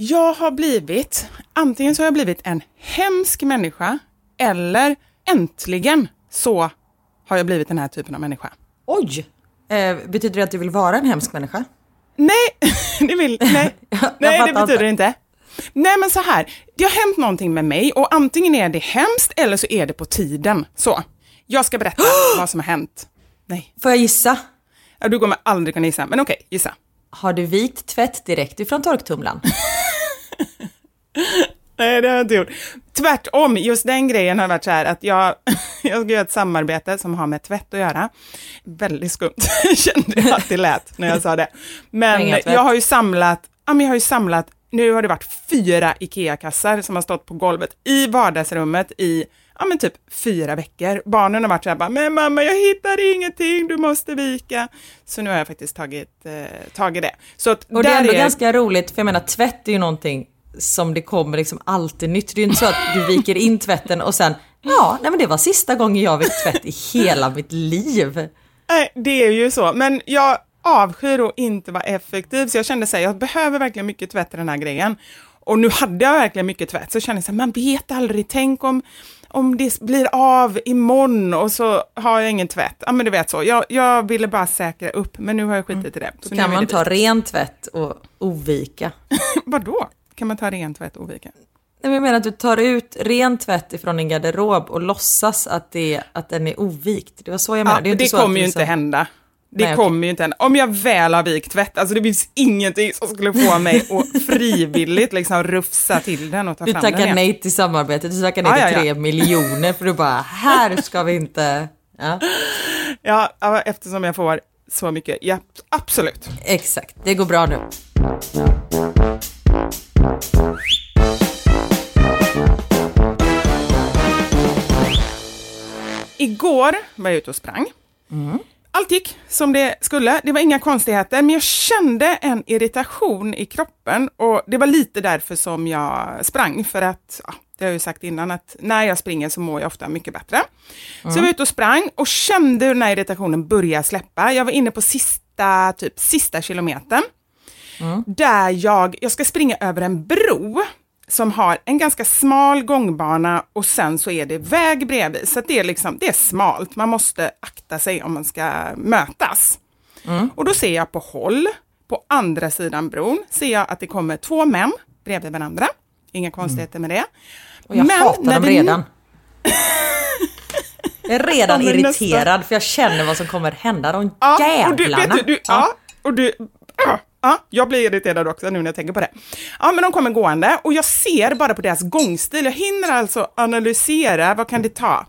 Jag har blivit, antingen så har jag blivit en hemsk människa eller äntligen så har jag blivit den här typen av människa. Oj! Eh, betyder det att du vill vara en hemsk människa? Nej, det, vill, nej. Nej det betyder det inte. Nej men så här, det har hänt någonting med mig och antingen är det hemskt eller så är det på tiden. Så, jag ska berätta vad som har hänt. Nej, Får jag gissa? ja, du kommer aldrig kunna gissa, men okej, gissa. Har du vikt tvätt direkt ifrån torktumlaren? Nej, det har jag inte gjort. Tvärtom, just den grejen har varit så här att jag, jag ska göra ett samarbete som har med tvätt att göra. Väldigt skumt, kände jag att det lät när jag sa det. Men jag har ju samlat, ja men jag har ju samlat, nu har det varit fyra IKEA-kassar som har stått på golvet i vardagsrummet i, ja men typ fyra veckor. Barnen har varit så här bara, men mamma jag hittar ingenting, du måste vika. Så nu har jag faktiskt tagit, eh, tagit det. Så att Och det är ändå ganska roligt, för jag menar tvätt är ju någonting som det kommer liksom alltid nytt. Det är ju inte så att du viker in tvätten och sen, ja, nej men det var sista gången jag vikt tvätt i hela mitt liv. Nej, det är ju så. Men jag avskyr att inte vara effektiv, så jag kände så här, jag behöver verkligen mycket tvätt i den här grejen. Och nu hade jag verkligen mycket tvätt, så kände jag så här, man vet aldrig, tänk om, om det blir av imorgon och så har jag ingen tvätt. Ja men du vet så, jag, jag ville bara säkra upp, men nu har jag skitit i det. Så Då kan man ta ren tvätt och ovika. Vadå? Kan man ta ren tvätt och vika? Nej, men Jag menar att du tar ut ren tvätt ifrån din garderob och låtsas att, det, att den är ovikt. Det var så jag menade. Ja, är det inte så att kommer du ju liksom- inte hända. Det Nej, kommer ju inte hända. Om jag väl har vikt tvätt, alltså det finns ingenting som skulle få mig att frivilligt liksom rufsa till den och ta Du fram den tackar igen. nej till samarbetet, du tackar nej till ja, ja. tre miljoner för du bara, här ska vi inte... Ja, Ja, ja, eftersom jag får så mycket. Ja, absolut. exakt, det går bra nu. Igår var jag ute och sprang. Allt gick som det skulle. Det var inga konstigheter, men jag kände en irritation i kroppen och det var lite därför som jag sprang. För att, ja, det har jag ju sagt innan, att när jag springer så mår jag ofta mycket bättre. Så jag var ute och sprang och kände hur den här irritationen började släppa. Jag var inne på sista, typ sista kilometern. Där jag, jag ska springa över en bro som har en ganska smal gångbana och sen så är det väg bredvid. Så det, är liksom, det är smalt, man måste akta sig om man ska mötas. Och då ser jag på håll, på andra sidan bron, ser jag att det kommer två män bredvid varandra. Inga konstigheter med det. Och jag hatar när dem redan. Jag är redan Ja, men nästa- irriterad för jag känner vad som kommer hända. De Ja, jävlarna. och du, du, du, ja. och du, ja, ja, jag blir irriterad också nu när jag tänker på det. Ja, men de kommer gående och jag ser bara på deras gångstil, jag hinner alltså analysera, vad kan det ta?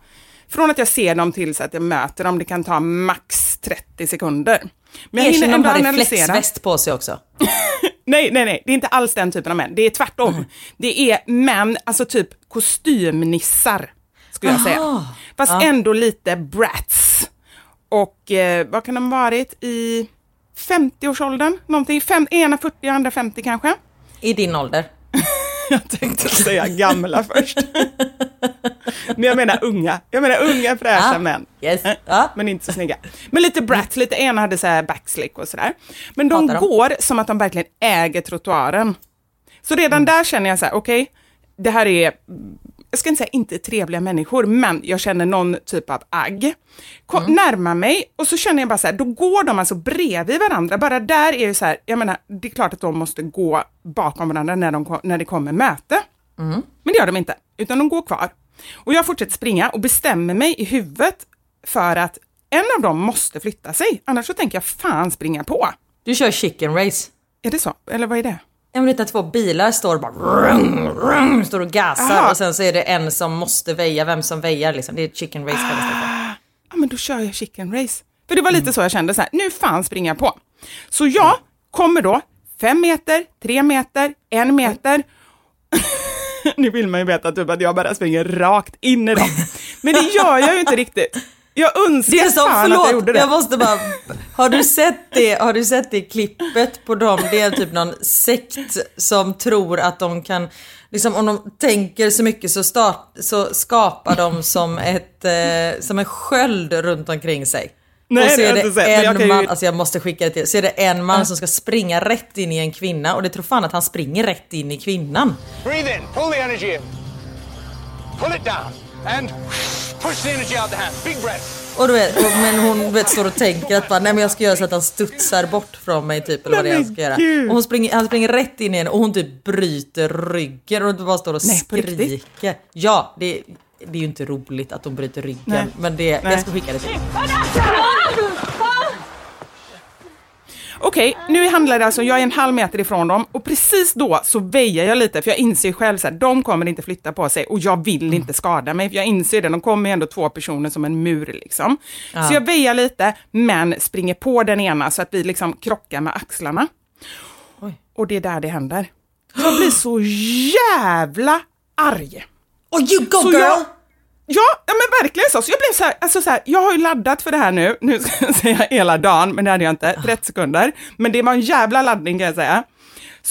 Från att jag ser dem till så att jag möter dem, det kan ta max 30 sekunder. Men jag Erkänn hinner de ändå har analysera. reflexväst på sig också. Nej, nej, nej, det är inte alls den typen av män. Det är tvärtom. Mm. Det är män, alltså typ kostymnissar, skulle jag säga. Aha. Fast Ja. ändå lite brats. Och eh, vad kan de varit i 50-årsåldern? Någonting, fem, ena 40, andra 50 kanske? I din ålder. Jag tänkte säga gamla först. Men jag menar unga. Jag menar unga fräscha Ja. män. Yes. Eh, Ja. Men inte så snygga. Men lite brats, lite ena hade så här backslick och sådär. Men de går som att de verkligen äger trottoaren. Så redan Mm. där känner jag så här, okej, det här är, jag ska inte säga inte trevliga människor, men jag känner någon typ av agg. Kom, Mm. Närmar mig och så känner jag bara så här, då går de alltså bredvid varandra. Bara där är ju så här, jag menar, det är klart att de måste gå bakom varandra när, de, när det kommer möte. Mm. Men det gör de inte, utan de går kvar. Och jag fortsätter springa och bestämmer mig i huvudet för att en av dem måste flytta sig, annars så tänker jag fan springa på. Du kör chicken race. Är det så? Eller vad är det? Vet när två bilar står och bara vrung, vrung, står och gasar Aha. och sen så är det en som måste väja, vem som väjar liksom. Det är chicken race kallas det för. Ja, men då kör jag chicken race. För det var lite så jag kände, så här, nu fan springer jag på. Så jag kommer då fem meter, tre meter, en meter. nu vill man ju veta typ att jag bara springer rakt in i dem. Men det gör jag ju inte riktigt. Jag önskar Det är som, fan att jag förlåt, gjorde jag, det. måste bara... Har du sett det, har du sett det klippet på dem? Det är typ någon sekt som tror att de kan, liksom om de tänker så mycket så, start, så skapar de som, ett, eh, som en sköld runt omkring sig. Nej, och så det är jag det sett, men jag en kan ju- man, alltså jag måste skicka det till så är det en man som ska springa rätt in i en kvinna och det tror fan att han springer rätt in i kvinnan. Breathe in, pull the energy in. Pull it down. And push the energy out the hand. Big breath. Och du vet, och, men hon vet, står och tänker att bara, nej men jag ska göra så att han studsar bort från mig typ eller vad det är han ska göra. Och hon springer, han springer rätt in i henne och hon typ bryter ryggen och bara står och Nej, skriker. Ja, det, det är ju inte roligt att hon bryter ryggen Nej. men det, Nej. jag ska skicka det till Okej, nu handlar det alltså, jag är en halv meter ifrån dem och precis då så väjar jag lite för jag inser själv så här, de kommer inte flytta på sig och jag vill inte skada mig för jag inser det, de kommer ju ändå två personer som en mur liksom. Så jag väjar lite men springer på den ena så att vi liksom krockar med axlarna. Oj. Och det är där det händer. Jag blir så jävla arg. Oh you go Så girl! jag- Ja, ja men verkligen så. Så jag blev så här, alltså så här, jag har ju laddat för det här nu, nu ska jag säga hela dagen, men det hade jag inte, 30 sekunder. Men det var en jävla laddning kan jag säga.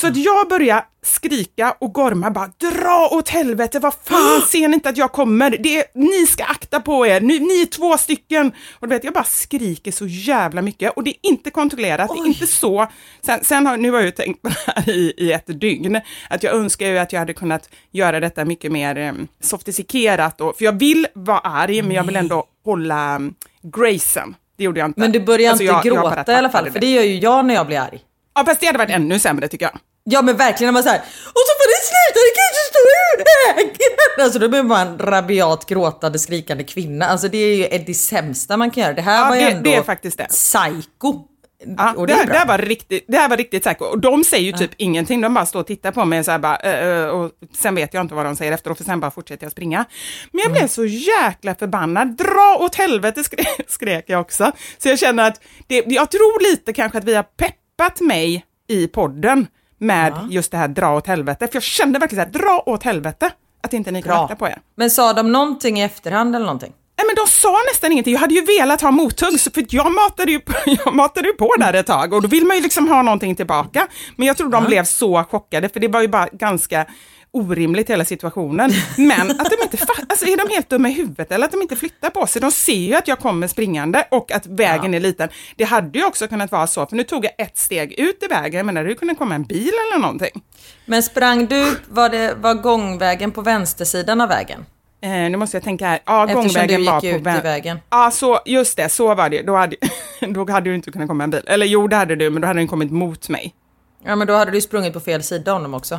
Så att jag börjar skrika och gorma bara, dra åt helvete, vad fan, ser ni inte att jag kommer? Det är, ni ska akta på er, ni, ni är två stycken. Och du vet, jag bara skriker så jävla mycket och det är inte kontrollerat, det är inte så. Sen, sen har, nu har jag ju tänkt på det här i, i ett dygn, att jag önskar ju att jag hade kunnat göra detta mycket mer eh, sofistikerat, och, för jag vill vara arg, men jag vill ändå hålla um, gracen. Det gjorde jag inte. Men du börjar Alltså, inte jag- jag gråta i alla fall för det gör ju jag när jag blir arg. Ja, fast det hade varit ännu sämre tycker jag. Ja men verkligen när man såhär och så får det sluta, det kan inte stå vägen! Alltså då blir man en rabiat gråtande skrikande kvinna. Alltså det är ju det sämsta man kan göra. Det här Ja, var ju det- ändå det är faktiskt det. psycho. Ja, och det, det det, här var riktigt, det här var riktigt säkert. Och de säger ju typ ingenting, de bara står och tittar på mig så här bara, och sen vet jag inte vad de säger efteråt, för sen bara fortsätter jag springa. Men jag blev Mm. så jäkla förbannad, dra åt helvete skrek, skrek jag också. Så jag känner att, det, jag tror lite kanske att vi har peppat mig i podden med just det här dra åt helvete, för jag kände verkligen så här, dra åt helvete, att inte ni akta på er. Men sa de någonting i efterhand eller någonting? Nej men de sa nästan ingenting, jag hade ju velat ha mothugg, för jag matade, ju jag matade ju på där ett tag och då vill man ju liksom ha någonting tillbaka. Men jag tror de blev så chockade, för det var ju bara ganska orimligt hela situationen. Men att de inte fa- alltså är de helt dumma i huvudet eller att de inte flyttar på sig? De ser ju att jag kommer springande och att vägen är liten. Det hade ju också kunnat vara så, för nu tog jag ett steg ut i vägen, men det hade ju kunnat komma en bil eller någonting. Men sprang du, var det var gångvägen på vänstersidan av vägen? Eh, nu måste jag tänka här, ja Eftersom gångvägen du var gick på ut vä- i vägen. Ja, så, just det, så var det. Då hade, då hade du inte kunnat komma en bil. Eller jo, det hade du, men då hade den kommit mot mig. Ja men då hade du sprungit på fel sida om dem också.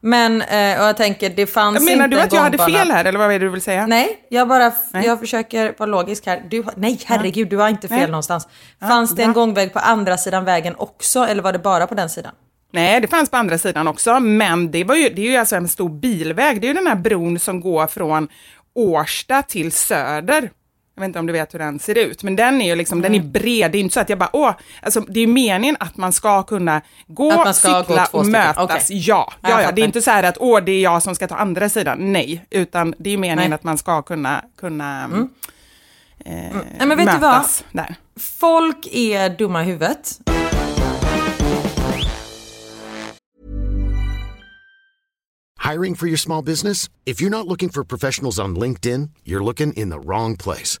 Men, eh, och jag tänker det fanns Menar inte du att jag hade fel här, eller vad är det du vill säga? Nej, jag bara, Nej. jag försöker vara logisk här. Du, nej herregud, du har inte fel Nej. någonstans. Fanns det en bra. gångväg på andra sidan vägen också eller var det bara på den sidan? Nej, det fanns på andra sidan också, men det, var ju, det är ju alltså en stor bilväg. Det är ju den här bron som går från Årsta till Söder. Jag vet inte om du vet hur den ser ut, men den är ju liksom, den är bred. Det är inte så att jag bara, åh, alltså det är ju meningen att man ska kunna gå, Att man ska gå cykla två och mötas. okej. Ja, ja, ja, det är inte så här att, åh, det är jag som ska ta andra sidan. Nej, utan det är ju meningen Nej. att man ska kunna, kunna eh, Nej, men vet du vad? där. Folk är dumma i huvudet. Hiring for your small business? If you're not looking for professionals on LinkedIn, you're looking in the wrong place.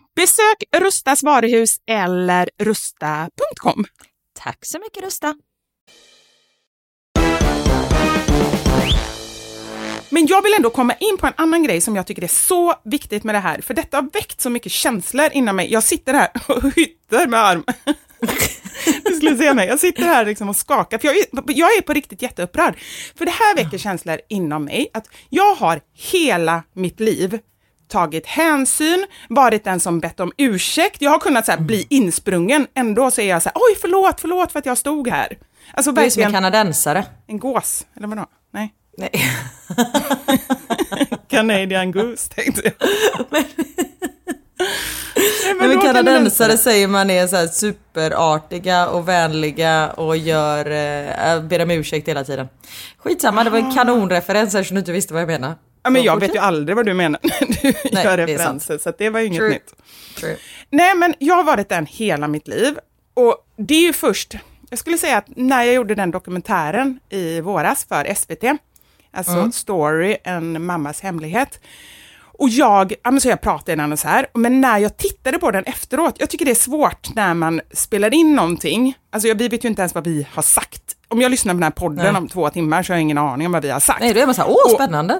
Besök Rustas varuhus eller rusta.com. Tack så mycket Rusta. Men jag vill ändå komma in på en annan grej som jag tycker är så viktigt med det här, för detta har väckt så mycket känslor inom mig. Jag sitter här och hytter med arm. Du skulle se mig, jag sitter här liksom och skakar, för jag är, jag är på riktigt jätteupprörd. För det här väcker känslor inom mig, att jag har hela mitt liv tagit hänsyn, varit den som bett om ursäkt. Jag har kunnat så här, bli insprungen, ändå så är jag så här, oj förlåt, förlåt för att jag stod här. Alltså Du är som en kanadensare. en gås, eller vadå? Nej. Nej. Canadian Goose tänkte jag. Nej, Nej, men då kanadensare säger man är så superartiga och vänliga och gör, eh, ber om ursäkt hela tiden. Skitsamma, det var en kanonreferens eftersom du inte visste vad jag menar. Ja, men jag vet ju aldrig vad du menar när du Nej, gör referenser, så det var ju inget True. nytt. True. Nej, men jag har varit den hela mitt liv. Och det är ju först, jag skulle säga att när jag gjorde den dokumentären i våras för SVT, alltså Story, en mammas hemlighet. Och jag, ja så jag pratade i den och så här, men när jag tittade på den efteråt, jag tycker det är svårt när man spelar in någonting, alltså jag, vi vet ju inte ens vad vi har sagt. Om jag lyssnar på den här podden Nej. om två timmar så har jag ingen aning om vad vi har sagt. Nej, då är man så här, åh Och- spännande.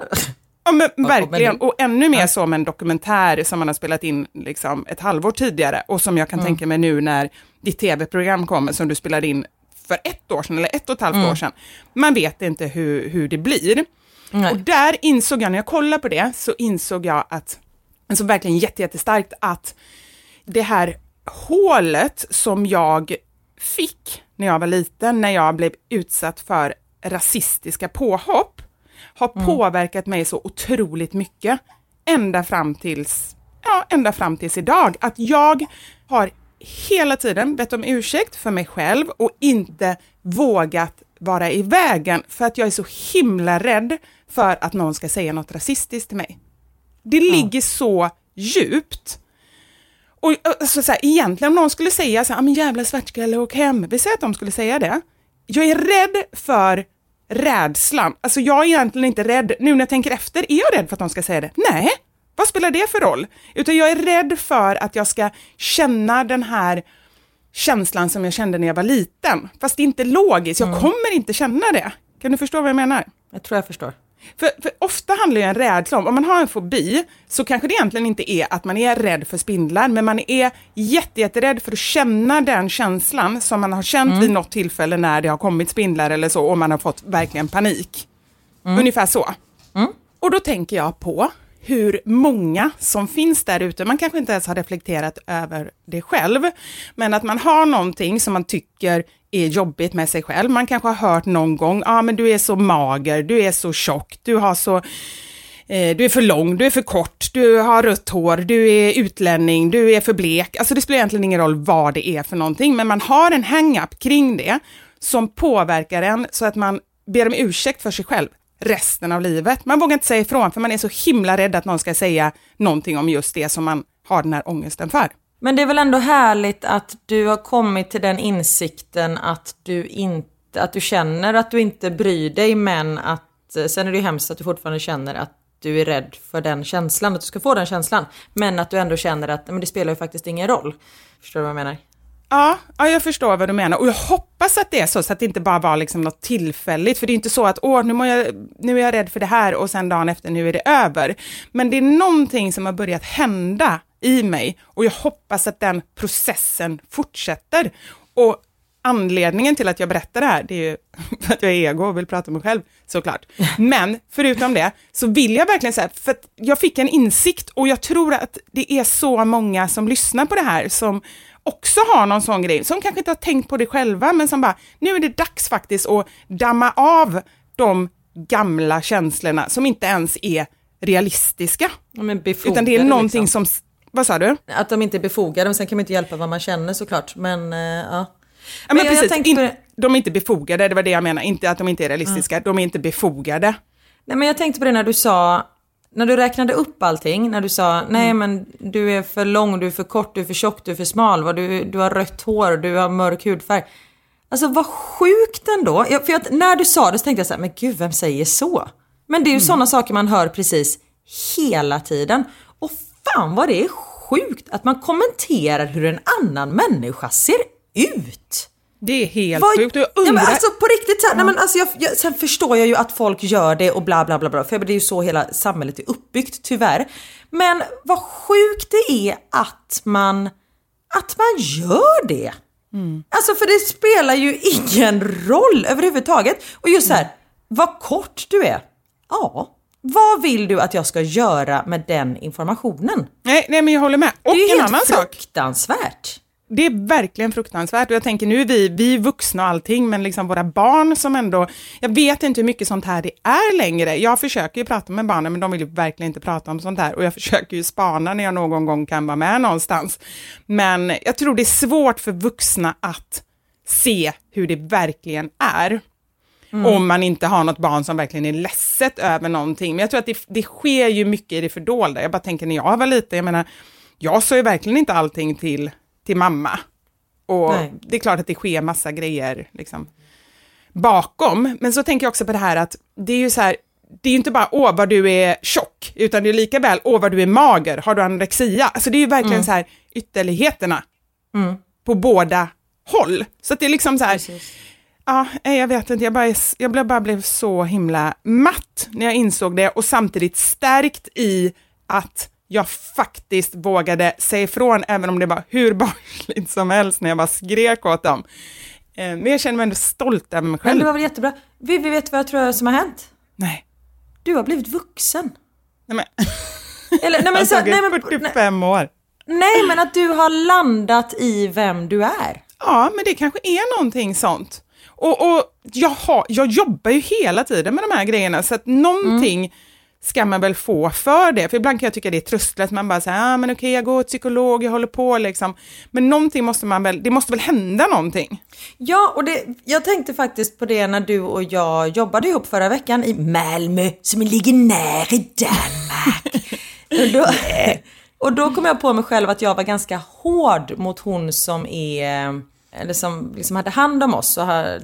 Ja men verkligen, och ännu mer som en dokumentär som man har spelat in liksom ett halvår tidigare och som jag kan tänka mig nu när ditt tv-program kommer som du spelade in för ett år sedan eller ett och ett halvt år sedan. Man vet inte hur, hur det blir. Nej. Och där insåg jag, när jag kollade på det, så insåg jag att, alltså verkligen jätte, jättestarkt att det här hålet som jag fick när jag var liten, när jag blev utsatt för rasistiska påhopp, har påverkat mig så otroligt mycket ända fram tills, ja, ända fram tills idag. Att jag har hela tiden bett om ursäkt för mig själv och inte vågat vara i vägen för att jag är så himla rädd för att någon ska säga något rasistiskt till mig. Det ligger så djupt. Och alltså, så här, egentligen om någon skulle säga så här, "Ah, men jävla svartskalle, åk hem. Vi säger att de skulle säga det. Jag är rädd för rädslan. Alltså jag är egentligen inte rädd, nu när jag tänker efter, är jag rädd för att de ska säga det? Nej, vad spelar det för roll? Utan jag är rädd för att jag ska känna den här känslan som jag kände när jag var liten. Fast det är inte logiskt, jag kommer inte känna det. Kan du förstå vad jag menar? Jag tror jag förstår. För, för ofta handlar ju en rädsla om, om man har en fobi, så kanske det egentligen inte är att man är rädd för spindlar, men man är jätte, jätterädd för att känna den känslan som man har känt vid något tillfälle när det har kommit spindlar eller så, och man har fått verkligen panik. Ungefär så. Och då tänker jag på hur många som finns där ute, man kanske inte ens har reflekterat över det själv, men att man har någonting som man tycker är jobbigt med sig själv. Man kanske har hört någon gång, ja ah, men du är så mager, du är så tjock, du har så eh, du är för lång, du är för kort, du har rött hår, du är utlänning, du är för blek. Alltså det spelar egentligen ingen roll vad det är för någonting, men man har en hang-up kring det som påverkar en så att man ber om ursäkt för sig själv resten av livet. Man vågar inte säga ifrån för man är så himla rädd att någon ska säga någonting om just det som man har den här ångesten för. Men det är väl ändå härligt att du har kommit till den insikten att du inte, att du känner att du inte bryr dig men att, eh, sen är det ju hemskt att du fortfarande känner att du är rädd för den känslan, att du ska få den känslan. Men att du ändå känner att men det spelar ju faktiskt ingen roll. Förstår du vad jag menar? Ja, ja, jag förstår vad du menar och jag hoppas att det är så, så att det inte bara var liksom något tillfälligt, för det är inte så att åh, nu, må jag, nu är jag rädd för det här och sen dagen efter, nu är det över. Men det är någonting som har börjat hända i mig och jag hoppas att den processen fortsätter. Och anledningen till att jag berättar det här, det är ju för att jag är ego och vill prata om mig själv, såklart. Men förutom det, så vill jag verkligen säga, för att jag fick en insikt och jag tror att det är så många som lyssnar på det här som också har någon sån grej, som kanske inte har tänkt på det själva, men som bara, nu är det dags faktiskt att damma av de gamla känslorna som inte ens är realistiska. Ja, Utan det är någonting liksom. som, vad sa du? Att de inte är befogade, men sen kan man inte hjälpa vad man känner såklart. Men eh, ja. Ja, men jag- jag precis, in, på det- de är inte befogade, det var det jag menar, inte att de inte är realistiska, de är inte befogade. Nej men jag tänkte på det när du sa, när du räknade upp allting, när du sa nej men du är för lång, du är för kort, du är för tjock, du är för smal, vad du, du har rött hår, du har mörk hudfärg. Alltså vad sjukt ändå. Jag, för att när du sa det så tänkte jag så här, men gud vem säger så? Men det är ju sådana saker man hör precis hela tiden. Fan vad det är sjukt att man kommenterar hur en annan människa ser ut. Det är helt Vad- sjukt och jag Ja, undrar, men alltså på riktigt så här, nej, men alltså jag, jag, sen förstår jag ju att folk gör det och bla bla bla bla, för det är ju så hela samhället är uppbyggt tyvärr. Men vad sjukt det är att man, att man gör det. Alltså för det spelar ju ingen roll överhuvudtaget. Och just så här, vad kort du är. Ja, vad vill du att jag ska göra med den informationen? nej, nej men jag håller med. Och Det är ju en helt annan sak, fruktansvärt. det är verkligen fruktansvärt och jag tänker nu är vi, vi är vuxna och allting, men liksom våra barn som ändå, jag vet inte hur mycket sånt här det är längre. Jag försöker ju prata med barnen, men de vill ju verkligen inte prata om sånt här och jag försöker ju spana när jag någon gång kan vara med någonstans. Men jag tror det är svårt för vuxna att se hur det verkligen är. Om man inte har något barn som verkligen är ledset över någonting. Men jag tror att det, det sker ju mycket i det fördolda. Jag bara tänker när jag var liten, jag menar, jag sa ju verkligen inte allting till, till mamma. Och Nej. det är klart att det sker massa grejer liksom, bakom. Men så tänker jag också på det här att det är ju så här, det är ju inte bara åh vad du är tjock, utan det är lika väl åh vad du är mager, har du anorexia? Alltså det är ju verkligen så här ytterligheterna på båda håll. Så att det är liksom så här, Ja, nej, jag vet inte, jag, bara, jag blev, bara blev så himla matt när jag insåg det och samtidigt stärkt i att jag faktiskt vågade säga ifrån, även om det var hur barnsligt som helst när jag bara skrek åt dem. Eh, Men jag känner mig ändå stolt över mig Men själv. det var väl jättebra. Vivi, vet vad jag tror som har hänt? Nej, Du har blivit vuxen. nej men, Eller, nej, men, så, nej, men, nej, 45 år. nej men att du har landat i vem du är. Ja, men det kanske är någonting sånt. Och, och jag, har, jag jobbar ju hela tiden med de här grejerna, så att någonting ska man väl få för det. För ibland kan jag tycka det är tröstlöst, man bara säger, ah, men okej, jag går till psykolog, jag håller på liksom. Men någonting måste man väl, det måste väl hända någonting? Ja, och det, jag tänkte faktiskt på det när du och jag jobbade ihop förra veckan i Malmö, som ligger nära i Danmark. och, då, och då kom jag på mig själv att jag var ganska hård mot hon som är, eller som liksom hade hand om oss. Och har,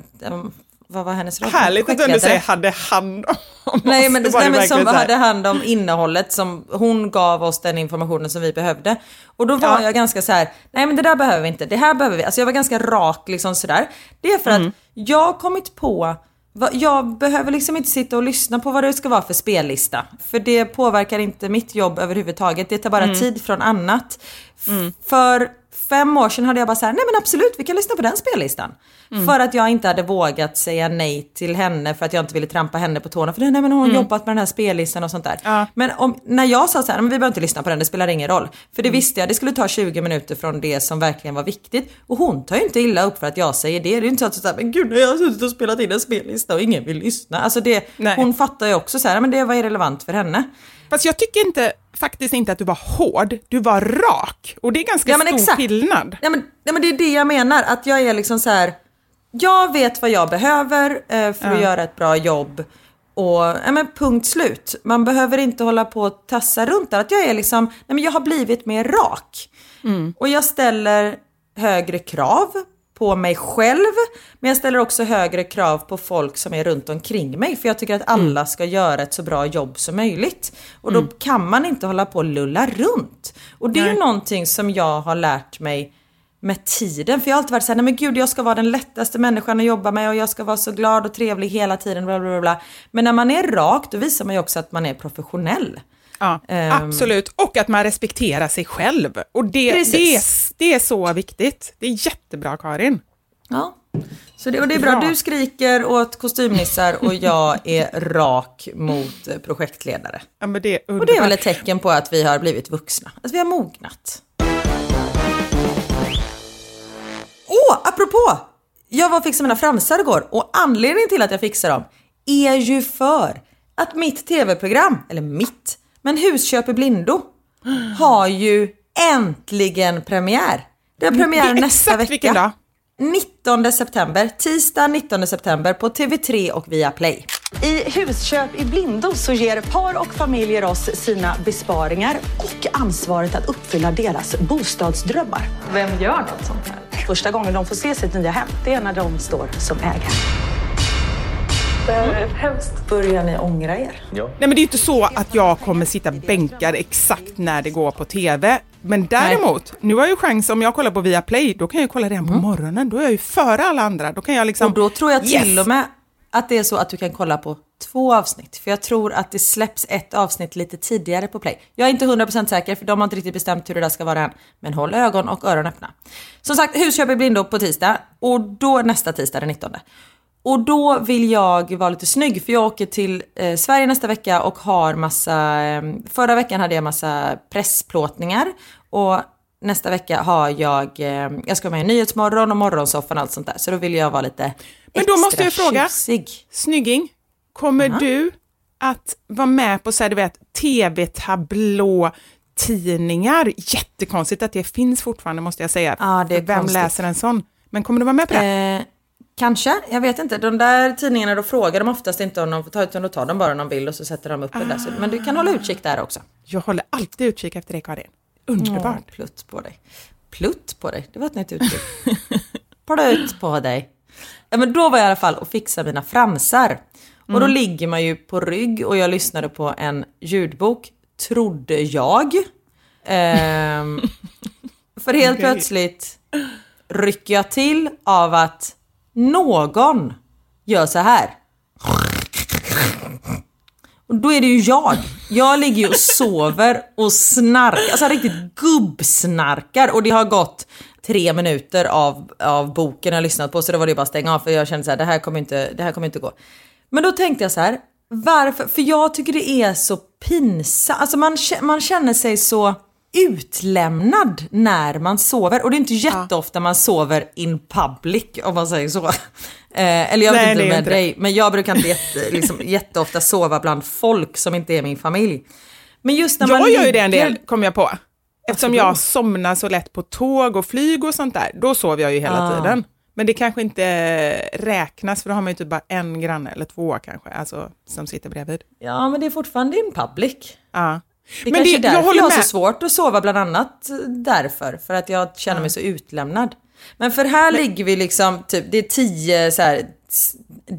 vad var hennes roll? Härligt att du ändå säger hade hand om Nej oss. men, Det det, nej, men som verkligen så här. hade hand om innehållet som hon gav oss den informationen som vi behövde. Och då var Ja. jag ganska så här, nej men det där behöver vi inte, det här behöver vi. Alltså jag var ganska rak liksom sådär. Det är för Mm. att jag har kommit på, jag behöver liksom inte sitta och lyssna på vad det ska vara för spellista. För det påverkar inte mitt jobb överhuvudtaget, det tar bara Mm. tid från annat. F- För fem år sedan hade jag bara så här, nej men absolut vi kan lyssna på den spellistan. Mm. För att jag inte hade vågat säga nej till henne för att jag inte ville trampa henne på tårna. För nej men hon har jobbat med den här spellistan och sånt där. Mm. Ja. Men om, när jag sa så här, men vi behöver inte lyssna på den, det spelar ingen roll. För Mm. det visste jag, det skulle ta 20 minuter från det som verkligen var viktigt. Och hon tar ju inte illa upp för att jag säger det. Det är ju inte så att så här, men gud nu har jag suttit och spelat in en spellista och ingen vill lyssna. Alltså det, Nej. hon fattar ju också så här, men det var irrelevant för henne. Fast jag tycker inte, faktiskt inte att du var hård, du var rak. Och det är ganska Ja, men stor exakt. skillnad. Ja men, ja men det är det jag menar, att jag är liksom så här. Jag vet vad jag behöver eh, för att göra ett bra jobb. Och ja, men punkt slut. Man behöver inte hålla på och tassa runt där. Att jag är liksom, nej men jag har blivit mer rak. Och jag ställer högre krav på mig själv. Men jag ställer också högre krav på folk som är runt omkring mig. För jag tycker att alla ska göra ett så bra jobb som möjligt. Och då kan man inte hålla på och lulla runt. Och det är ju någonting som jag har lärt mig med tiden. För jag har alltid varit såhär, nej men gud jag ska vara den lättaste människan att jobba med och jag ska vara så glad och trevlig hela tiden. Bla bla bla, bla. Men när man är rak då visar man ju också att man är professionell. Ja, Ehm. absolut. Och att man respekterar sig själv. Och det, det, Precis. det är så viktigt. Det är jättebra Karin. Ja, Så det, och det är bra. Bra. Du skriker åt kostymnissar och jag är rak mot projektledare. Ja, men det är Och det är väl ett tecken på att vi har blivit vuxna. Att vi har mognat. Åh, apropå! Jag var och fixade mina fransar igår och anledningen till att jag fixar dem är ju för att mitt tv-program, eller mitt, men Husköp i blindo har ju äntligen premiär. Det har premiär Det nästa exakt vecka. vilken dag? 19 september, tisdag 19 september på TV3 och Viaplay. I Husköp i blindo så ger par och familjer oss sina besparingar och ansvaret att uppfylla deras bostadsdrömmar. Vem gör något sånt här? Första gången de får se sitt nya hem, det är när de står som ägare. Här är hemskt. Börjar ni ångra er? Nej men det är ju inte så att jag kommer sitta bänkad exakt när det går på TV. Men däremot, nu har jag ju chans om jag kollar på Viaplay, då kan jag kolla redan på morgonen. Då är jag ju före alla andra. Då kan jag liksom... Och då tror jag till Yes! och med att det är så att du kan kolla på två avsnitt. För jag tror att det släpps ett avsnitt lite tidigare på Play. Jag är inte 100% säker för de har inte riktigt bestämt hur det där ska vara än. Men håll ögon och öron öppna. Som sagt, Husköp i blindo på tisdag och då nästa tisdag den 19. Och då vill jag vara lite snygg för jag åker till eh, Sverige nästa vecka och har massa, eh, förra veckan hade jag massa pressplåtningar och nästa vecka har jag, eh, jag ska med i Nyhetsmorgon och Morgonsoffan och allt sånt där. Så då vill jag vara lite Men då måste jag extra fråga. tjusig. Snygging, kommer du att vara med på så här, du vet, tv-tablå tidningar? Jättekonstigt att det finns fortfarande måste jag säga. Ja, det är Vem konstigt. läser en sån? Men kommer du vara med på det? Eh, kanske, jag vet inte. De där tidningarna då frågar de oftast inte om de får ta utan då tar de bara de vill och så sätter de upp det där. Så, men du kan hålla utkik där också. Jag håller alltid utkik efter dig Karin. Underbart. Åh, plutt på dig. Plutt på dig? Det var ett nytt uttryck. plutt på dig. Ja, men då var jag i alla fall och fixade mina fransar. Och då ligger man ju på rygg och jag lyssnade på en ljudbok, trodde jag. Ehm, för helt Okej. plötsligt rycker jag till av att någon gör så här. Och då är det ju jag. Jag ligger ju och sover och snarkar, alltså riktigt gubbsnarkar. Och det har gått tre minuter av, av boken jag har lyssnat på så då var det bara att stänga av för jag kände så här, det här kommer inte, det här kommer inte gå. Men då tänkte jag så här, varför? För jag tycker det är så pinsamt, alltså man, man känner sig så utlämnad när man sover. Och det är inte jätteofta man sover in public om man säger så. Eh, eller jag vet Nej, inte med inte dig, men jag brukar inte jätte, liksom, jätteofta sova bland folk som inte är min familj. Men just när man Jag gör ju det en del, kom jag på. Eftersom jag somnar så lätt på tåg och flyg och sånt där, då sover jag ju hela Ah. tiden. Men det kanske inte räknas, för då har man ju typ bara en granne eller två kanske, alltså som sitter bredvid. Ja, men det är fortfarande in public. Ja. Det Men kanske det- är jag därför håller jag har så svårt att sova bland annat därför. För att jag känner mig så utlämnad. Men för här ligger vi liksom, typ, det är tio så här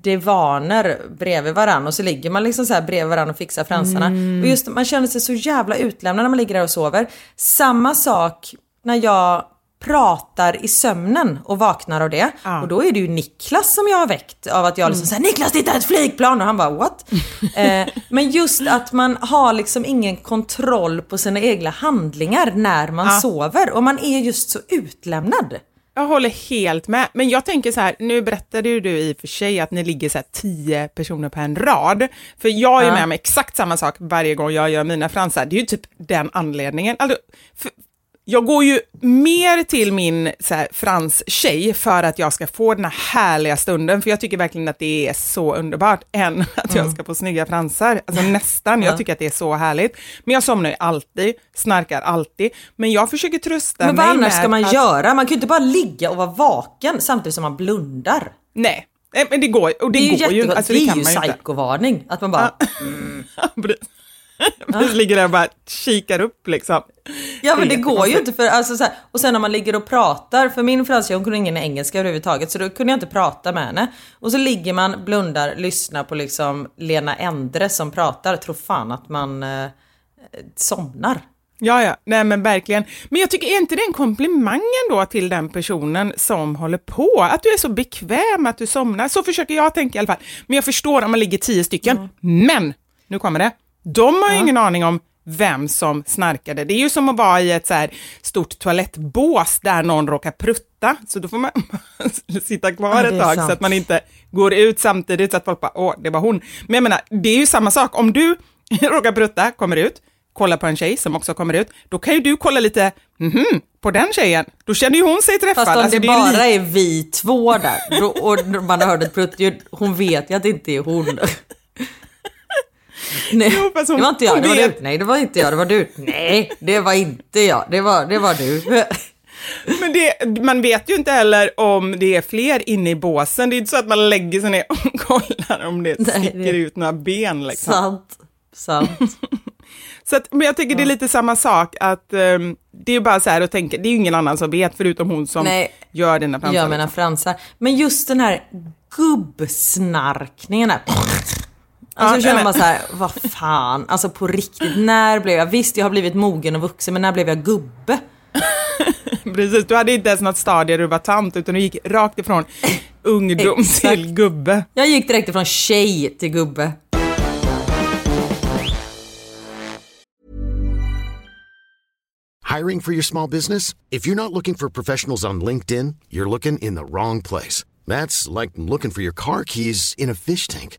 divaner bredvid varann och så ligger man liksom så här bredvid varann och fixar fransarna. Mm. Och just man känner sig så jävla utlämnad när man ligger där och sover. Samma sak när jag pratar i sömnen och vaknar av det. Ja. Och då är det ju Niklas som jag har väckt av att jag liksom säger Niklas titta ett flygplan och han bara what? eh, men just att man har liksom ingen kontroll på sina egna handlingar när man Ja. sover och man är just så utlämnad. Jag håller helt med, men jag tänker så här, nu berättade ju du i och för sig att ni ligger så här tio personer på en rad, för jag är Ja. med om exakt samma sak varje gång jag gör mina fransar, det är ju typ den anledningen. Alltså, för, jag går ju mer till min så här, franstjej för att jag ska få den här härliga stunden, för jag tycker verkligen att det är så underbart, än att jag ska få snygga fransar. Alltså nästan, jag Ja. tycker att det är så härligt. Men jag somnar ju alltid, snarkar alltid, men jag försöker trösta Men vad mig annars ska man att, göra? Man kan ju inte bara ligga och vara vaken samtidigt som man blundar. Nej, men det går, och det Det är ju går ju, alltså, det är kan ju psykovarning. Att man bara, Precis. Precis, ligger där och bara kikar upp liksom. Ja men Det går ju inte för alltså så här, och sen när man ligger och pratar, för min franska hon kunde ingen engelska överhuvudtaget så då kunde jag inte prata med henne. Och så ligger man, blundar, lyssnar på liksom Lena Endre som pratar, tror fan att man eh, somnar. Ja, ja, nej men verkligen. Men jag tycker, är inte det en komplimang då till den personen som håller på? Att du är så bekväm att du somnar. Så försöker jag tänka i alla fall. Men jag förstår om man ligger tio stycken. Men, nu kommer det. De har ju ingen aning om vem som snarkade. Det är ju som att vara i ett så här stort toalettbås där någon råkar prutta, så då får man sitta kvar Ja, det ett är tag sant. så att man inte går ut samtidigt så att folk bara, åh, det var hon. Men jag menar, det är ju samma sak, om du råkar prutta, kommer ut, kollar på en tjej som också kommer ut, då kan ju du kolla lite, mhm, på den tjejen, då känner ju hon sig träffad. Fast om Alltså, det är ju bara li- är vi två där då, och man har hört ett pruttljud, hon vet ju att det inte är hon. Nej, det var inte jag, det var du. Nej, det var inte jag, det var du. Nej, det var inte jag, det var, det var du. Men det, man vet ju inte heller om det är fler inne i båsen. Det är inte så att man lägger sig ner och kollar om det Nej, sticker det- ut några ben. Liksom. Sant, sant. Så att, men jag tycker det är lite samma sak, att ehm, det är bara så här att tänka, det är ju ingen annan som vet förutom hon som Nej, gör dina fransar. Jag menar fransar. Men just den här gubbsnarkningen här. Alltså Ja, då känner man så här, vad fan, alltså på riktigt, när blev jag, visst jag har blivit mogen och vuxen, men när blev jag gubbe? Precis, du hade inte ens något stadie där du var tant, utan du gick rakt ifrån ungdom till gubbe. Jag gick direkt ifrån tjej till gubbe. Hiring for your small business? If you're not looking for professionals on LinkedIn, you're looking in the wrong place. That's like looking for your car keys in a fish tank.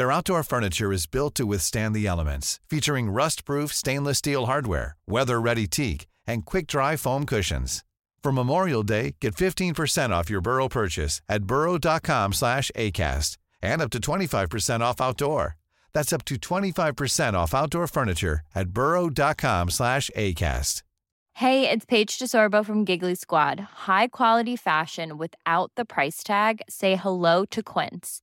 Their outdoor furniture is built to withstand the elements, featuring rust-proof stainless steel hardware, weather-ready teak, and quick-dry foam cushions. For Memorial Day, get 15% off your Burrow purchase at burrow.com slash ACAST and up to 25% off outdoor. That's up to 25% off outdoor furniture at burrow.com slash ACAST. Hey, it's Paige DeSorbo from Giggly Squad. High quality fashion without the price tag. Say hello to Quince.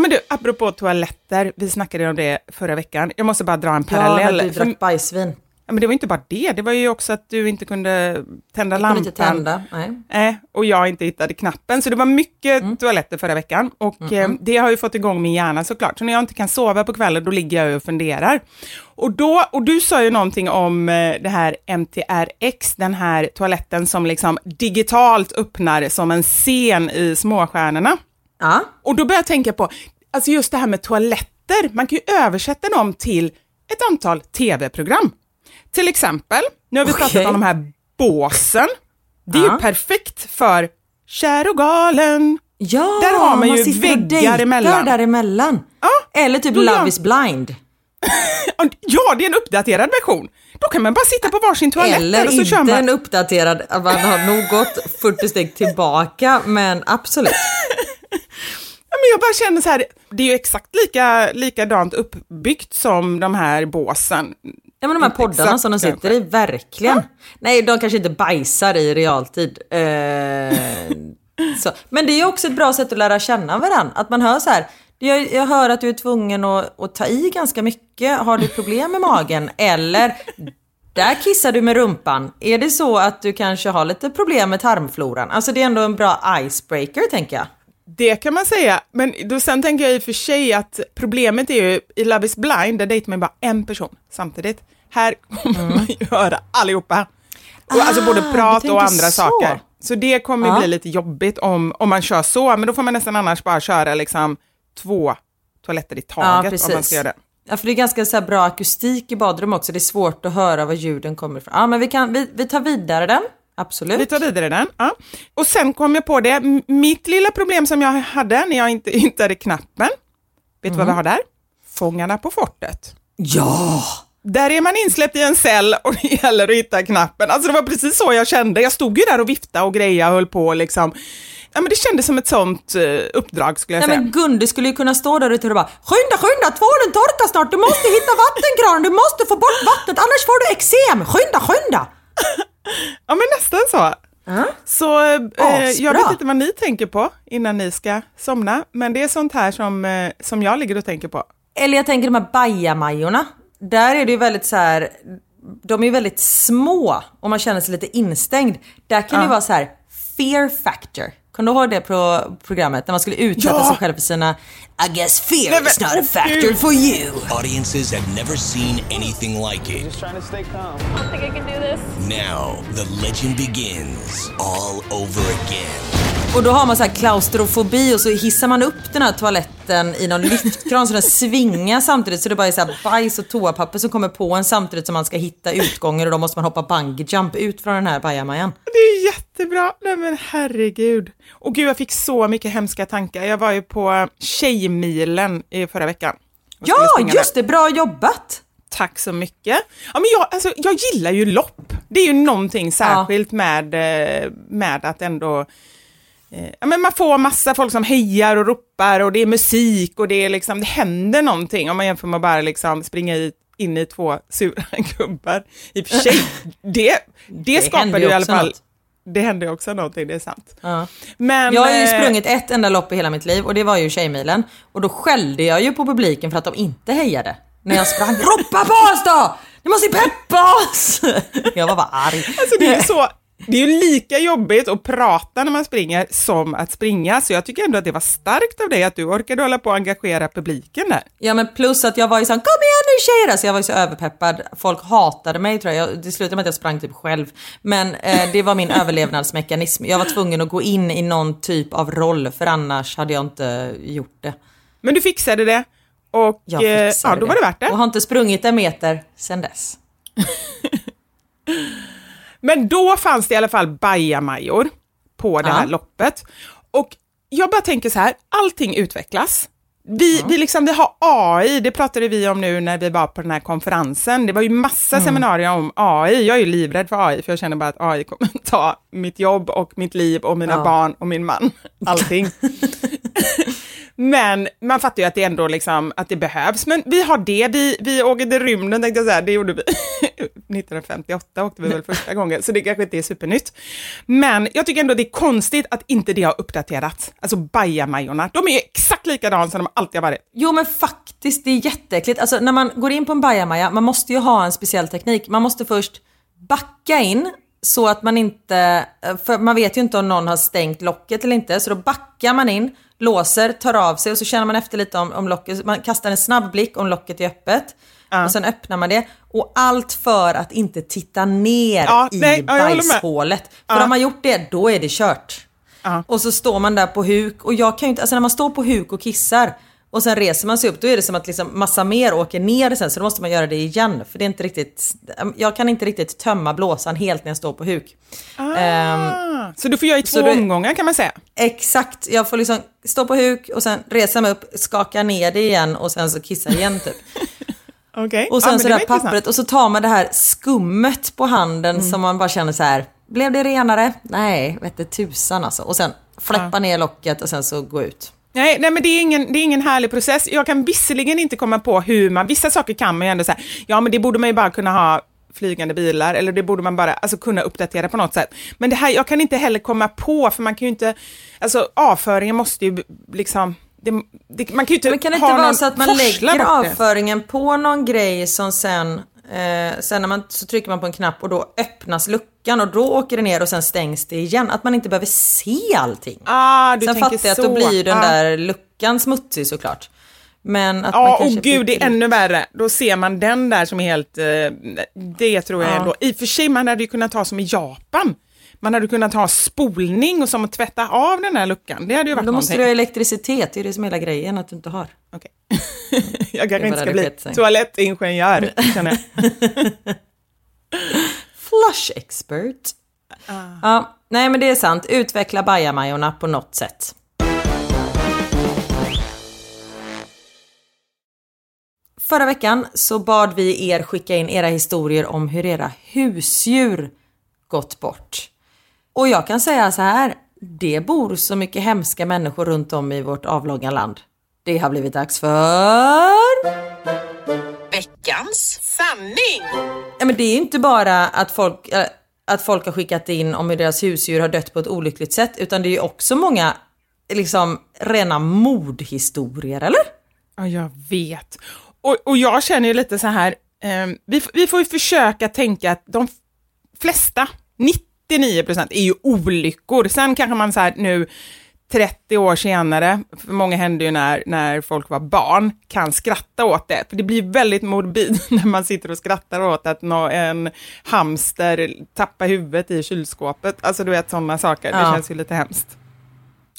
Men du, apropå toaletter, vi snackade om det förra veckan. Jag måste bara dra en Ja, parallell. du För- drack bajsvin. ja, men det var inte bara det, det var ju också att du inte kunde tända Jag lampan. kunde inte tända. Nej. Eh, och jag inte hittade knappen, så det var mycket Mm. toaletter förra veckan. Och eh, det har ju fått igång min hjärna såklart. Så när jag inte kan sova på kvällen, då ligger jag och funderar. Och, då, och du sa ju någonting om eh, det här MTRX, den här toaletten som liksom digitalt öppnar som en scen i Småstjärnorna. Ja. Och då börjar jag tänka på, alltså just det här med toaletter, man kan ju översätta dem till ett antal tv-program. Till exempel, nu har vi Okej. pratat om de här båsen. Det är Ja. ju perfekt för Kär och galen. Ja, Där har man ju sitter och väggar dejtar emellan. däremellan. Ja, Eller typ Love is blind. Ja, det är en uppdaterad version. Då kan man bara sitta på varsin toalett Eller och så inte kör man. en uppdaterad, man har nog gått 40 steg tillbaka men absolut. Ja, men jag bara känner så här, det är ju exakt lika, likadant uppbyggt som de här båsen. Ja men de här Inte poddarna exakt som de sitter kanske. i, verkligen. Nej de kanske inte bajsar i realtid. Eh, så. Men det är ju också ett bra sätt att lära känna varandra. Att man hör så här, jag, jag hör att du är tvungen att, att ta i ganska mycket. Har du problem med magen? Eller där kissar du med rumpan. Är det så att du kanske har lite problem med tarmfloran? Alltså det är ändå en bra icebreaker tänker jag. Det kan man säga, men då sen tänker jag i och för sig att problemet är ju i Love is blind, där dejtar man bara en person samtidigt. Här kommer man ju höra allihopa. Och alltså både Mm. Ah, prat och andra så. saker. Så det kommer ju Ja. bli lite jobbigt om, om man kör så, men då får man nästan annars bara köra liksom två toaletter i taget om man ska göra det. Ja, för det är ganska så bra akustik i badrum också. Det är svårt att höra var ljuden kommer ifrån. Ja, men vi, kan, vi, vi tar vidare den. Absolut. Vi tar vidare den. Ja. Och sen kom jag på det, mitt lilla problem som jag hade när jag inte hittade knappen. Vet du vad vi har där? Fångarna på fortet. Ja! där är man insläppt i en cell och det gäller att hitta knappen. Alltså det var precis så jag kände. Jag stod ju där och viftade och grejade och höll på liksom. Ja, men det kändes som ett sånt uh, uppdrag skulle jag Nej säga. men Gunde skulle ju kunna stå där ute och bara Skynda, skynda, tvålen torkar snart, du måste hitta vattenkranen, du måste få bort vattnet annars får du eksem, skynda, skynda! Ja, men nästan så. Så eh, Asbra. jag vet inte vad ni tänker på innan ni ska somna, men det är sånt här som, eh, som jag ligger och tänker på. Eller jag tänker de här bajamajorna. Där är det ju väldigt så här. De är ju väldigt små och man känner sig lite instängd. Där kan det ju vara så här fear factor. Kan du ihåg det på programmet när man skulle utsätta Ja. sig själv för sina I guess fear Nej, is not a factor for you. Audiences have never seen anything like it. Just trying to stay calm. I don't think I can do this. Now, the legend begins all over again. Och då har man så här klaustrofobi och så hissar man upp den här toaletten i någon lyftkran så den svingar samtidigt så det bara är så här bajs och toapapper som kommer på en samtidigt som man ska hitta utgångar och då måste man hoppa bungee jump ut från den här bajamajan. Det är jättebra. Nej men herregud. Och gud, jag fick så mycket hemska tankar. Jag var ju på Tjejmilen i förra veckan. Ja, just det, bra jobbat! Tack så mycket. Ja, men jag, alltså, jag gillar ju lopp. Det är ju någonting särskilt med, eh, med att ändå Ja, men man får massa folk som hejar och ropar och det är musik och det, är liksom, det händer någonting om man jämför med att bara liksom springa i, in i två sura gubbar. I och för sig, det, det, skapar händer ju i alla fall... något. Det händer ju också någonting, det är sant. Ja. Men, Jag har ju eh, sprungit ett enda lopp i hela mitt liv och det var ju Tjejmilen. Och då skällde jag ju på publiken för att de inte hejade. När jag sprang, ropa på oss då! Ni måste peppa oss! Jag var bara arg. Alltså det är så, det är ju lika jobbigt att prata när man springer som att springa, så jag tycker ändå att det var starkt av dig att du orkade hålla på och engagera publiken där. Ja men plus att jag var ju såhär, kom igen nu tjejer! Alltså jag var ju så överpeppad. Folk hatade mig tror jag. jag det slutade med att jag sprang typ själv. Men eh, det var min överlevnadsmekanism. Jag var tvungen att gå in i någon typ av roll för annars hade jag inte gjort det. Men du fixade det och Jag eh, fixade ja, då var det värt det. Och har inte sprungit en meter sen dess. Men då fanns det i alla fall bajamajor på det Ja. här loppet. Och jag bara tänker så här, allting utvecklas. Vi, vi, liksom, vi har AI, det pratade vi om nu när vi var på den här konferensen. Det var ju massa Mm. seminarier om AI. Jag är ju livrädd för AI, för jag känner bara att AI kommer ta mitt jobb och mitt liv och mina Ja. barn och min man. Allting. Men man fattar ju att det ändå liksom, att det behövs. Men vi har det, vi, vi åker till rymden tänkte jag säga, det gjorde vi 1958 åkte vi väl första gången, så det kanske inte är supernytt. Men jag tycker ändå det är konstigt att inte det har uppdaterats. Alltså bajamajorna, de är exakt likadana som de alltid har varit. Jo men faktiskt, det är jätteäckligt. Alltså när man går in på en bajamaja, man måste ju ha en speciell teknik. Man måste först backa in så att man inte, för man vet ju inte om någon har stängt locket eller inte, så då backar man in, låser, tar av sig och så känner man efter lite om, om locket, man kastar en snabb blick om locket är öppet. Och sen öppnar man det. Och allt för att inte titta ner Ja, i nej, ja, bajshålet. För Ja. om man gjort det, då är det kört. Ja. Och så står man där på huk och jag kan ju inte, alltså när man står på huk och kissar och sen reser man sig upp, då är det som att liksom massa mer åker ner sen så då måste man göra det igen. För det är inte riktigt, jag kan inte riktigt tömma blåsan helt när jag står på huk. Ah, så du får göra i två omgångar kan man säga. exakt, jag får liksom stå på huk och sen resa mig upp, skaka ner det igen och sen så kissa igen typ. Okej. Och sen men så det där pappret och så tar man det här skummet på handen Mm. som man bara känner så här. Blev det renare? Nej, vette tusan alltså. Och sen fläppa ner locket och sen så gå ut. Nej, nej men det är, ingen, det är ingen härlig process. Jag kan visserligen inte komma på hur man, vissa saker kan man ju ändå säga, ja men det borde man ju bara kunna ha flygande bilar, eller det borde man bara alltså, kunna uppdatera på något sätt. Men det här, jag kan inte heller komma på, för man kan ju inte, alltså avföringen måste ju liksom, det, det, man kan ju inte Men kan det inte vara så att man lägger avföringen på någon grej som sen, eh, sen när man, så trycker man på en knapp och då öppnas luckan och då åker det ner och sen stängs det igen. Att man inte behöver se allting. Ah, du sen fattar jag att då blir den Ah. där luckan smutsig såklart. Men att Ja, och gud, det är ännu värre. Då ser man den där som är helt... Eh, det tror jag Ja. ändå. I och för sig, man hade ju kunnat ta som i Japan. Man hade kunnat ha spolning och som att tvätta av den här luckan. Det hade ju varit Då måste någonting. du ha elektricitet, det är det som är hela grejen att du inte har. Okej. jag kanske inte ska bli toalettingenjör, känner jag. Flush expert. Ja, nej men det är sant. Utveckla bajamajorna på något sätt. Förra veckan så bad vi er skicka in era historier om hur era husdjur gått bort. Och jag kan säga så här, det bor så mycket hemska människor runt om i vårt avlånga land. Det har blivit dags för... Veckans sanning! Ja, men det är ju inte bara att folk, äh, att folk har skickat in om hur deras husdjur har dött på ett olyckligt sätt, utan det är ju också många liksom rena mordhistorier, eller? Ja, jag vet. Och, och jag känner ju lite så här, eh, vi, vi får ju försöka tänka att de flesta, 99 procent, är ju olyckor. Sen kanske man så här nu 30 år senare, för många hände ju när, när folk var barn, kan skratta åt det. För det blir väldigt morbid när man sitter och skrattar åt att nå, en hamster tappar huvudet i kylskåpet. Alltså du vet sådana saker, det Ja. känns ju lite hemskt.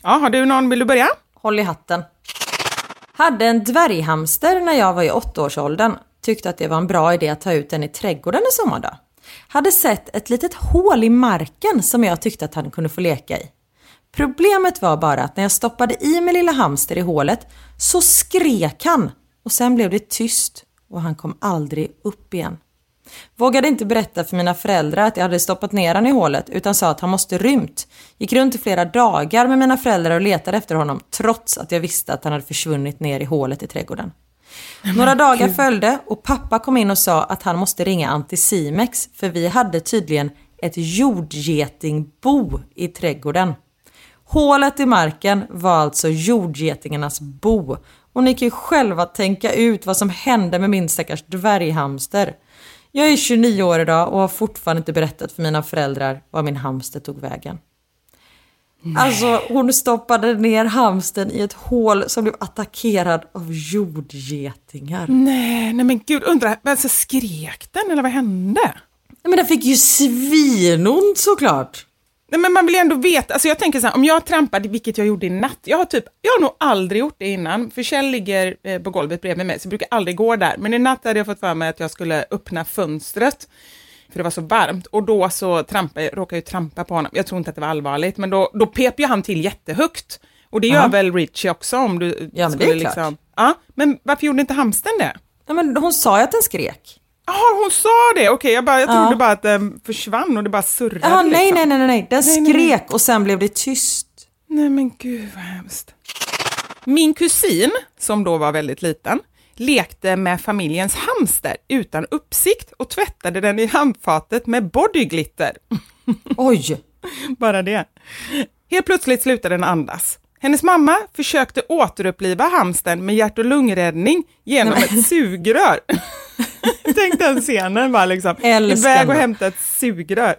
Ja, har du någon, vill du börja? Håll i hatten. Hade en dvärghamster när jag var i åttaårsåldern. Tyckte att det var en bra idé att ta ut den i trädgården en sommardag. Hade sett ett litet hål i marken som jag tyckte att han kunde få leka i. Problemet var bara att när jag stoppade i min lilla hamster i hålet så skrek han och sen blev det tyst och han kom aldrig upp igen. Vågade inte berätta för mina föräldrar att jag hade stoppat ner honom i hålet utan sa att han måste rymt. Gick runt i flera dagar med mina föräldrar och letade efter honom trots att jag visste att han hade försvunnit ner i hålet i trädgården. Några dagar följde och pappa kom in och sa att han måste ringa Anticimex för vi hade tydligen ett jordgetingbo i trädgården. Hålet i marken var alltså jordgetingarnas bo och ni kan ju själva tänka ut vad som hände med min stackars dvärghamster. Jag är 29 år idag och har fortfarande inte berättat för mina föräldrar var min hamster tog vägen. Alltså hon stoppade ner hamsten i ett hål som blev attackerad av jordgetingar. Nej, nej men gud, undrar, alltså skrek den eller vad hände? Nej, men den fick ju svinont såklart. Nej, men man vill ju ändå veta, alltså jag tänker så här, om jag trampade, vilket jag gjorde i natt, jag har typ, jag har nog aldrig gjort det innan, för Kjell ligger eh, på golvet bredvid mig, så jag brukar aldrig gå där, men i natt hade jag fått för mig att jag skulle öppna fönstret, för det var så varmt, och då så trampade, råkade jag trampa på honom, jag tror inte att det var allvarligt, men då, då pep ju han till jättehögt, och det gör Ja. väl Richie också om du Ja, men det skulle är klart. Ja, men varför gjorde inte hamsten det? Ja, men hon sa ju att den skrek. Jaha, hon sa det, okej, jag, bara, jag Ja. trodde bara att den försvann och det bara surrade. Jaha, nej, liksom. nej, nej, nej. Den Nej, nej, nej. skrek och sen blev det tyst. Nej men gud vad hemskt. Min kusin, som då var väldigt liten, lekte med familjens hamster utan uppsikt och tvättade den i handfatet med bodyglitter. Oj! Bara det. Helt plötsligt slutade den andas. Hennes mamma försökte återuppliva hamstern med hjärt och lungräddning genom Nej, ett sugrör. Tänk den scenen bara liksom. Iväg och hämta ett sugrör.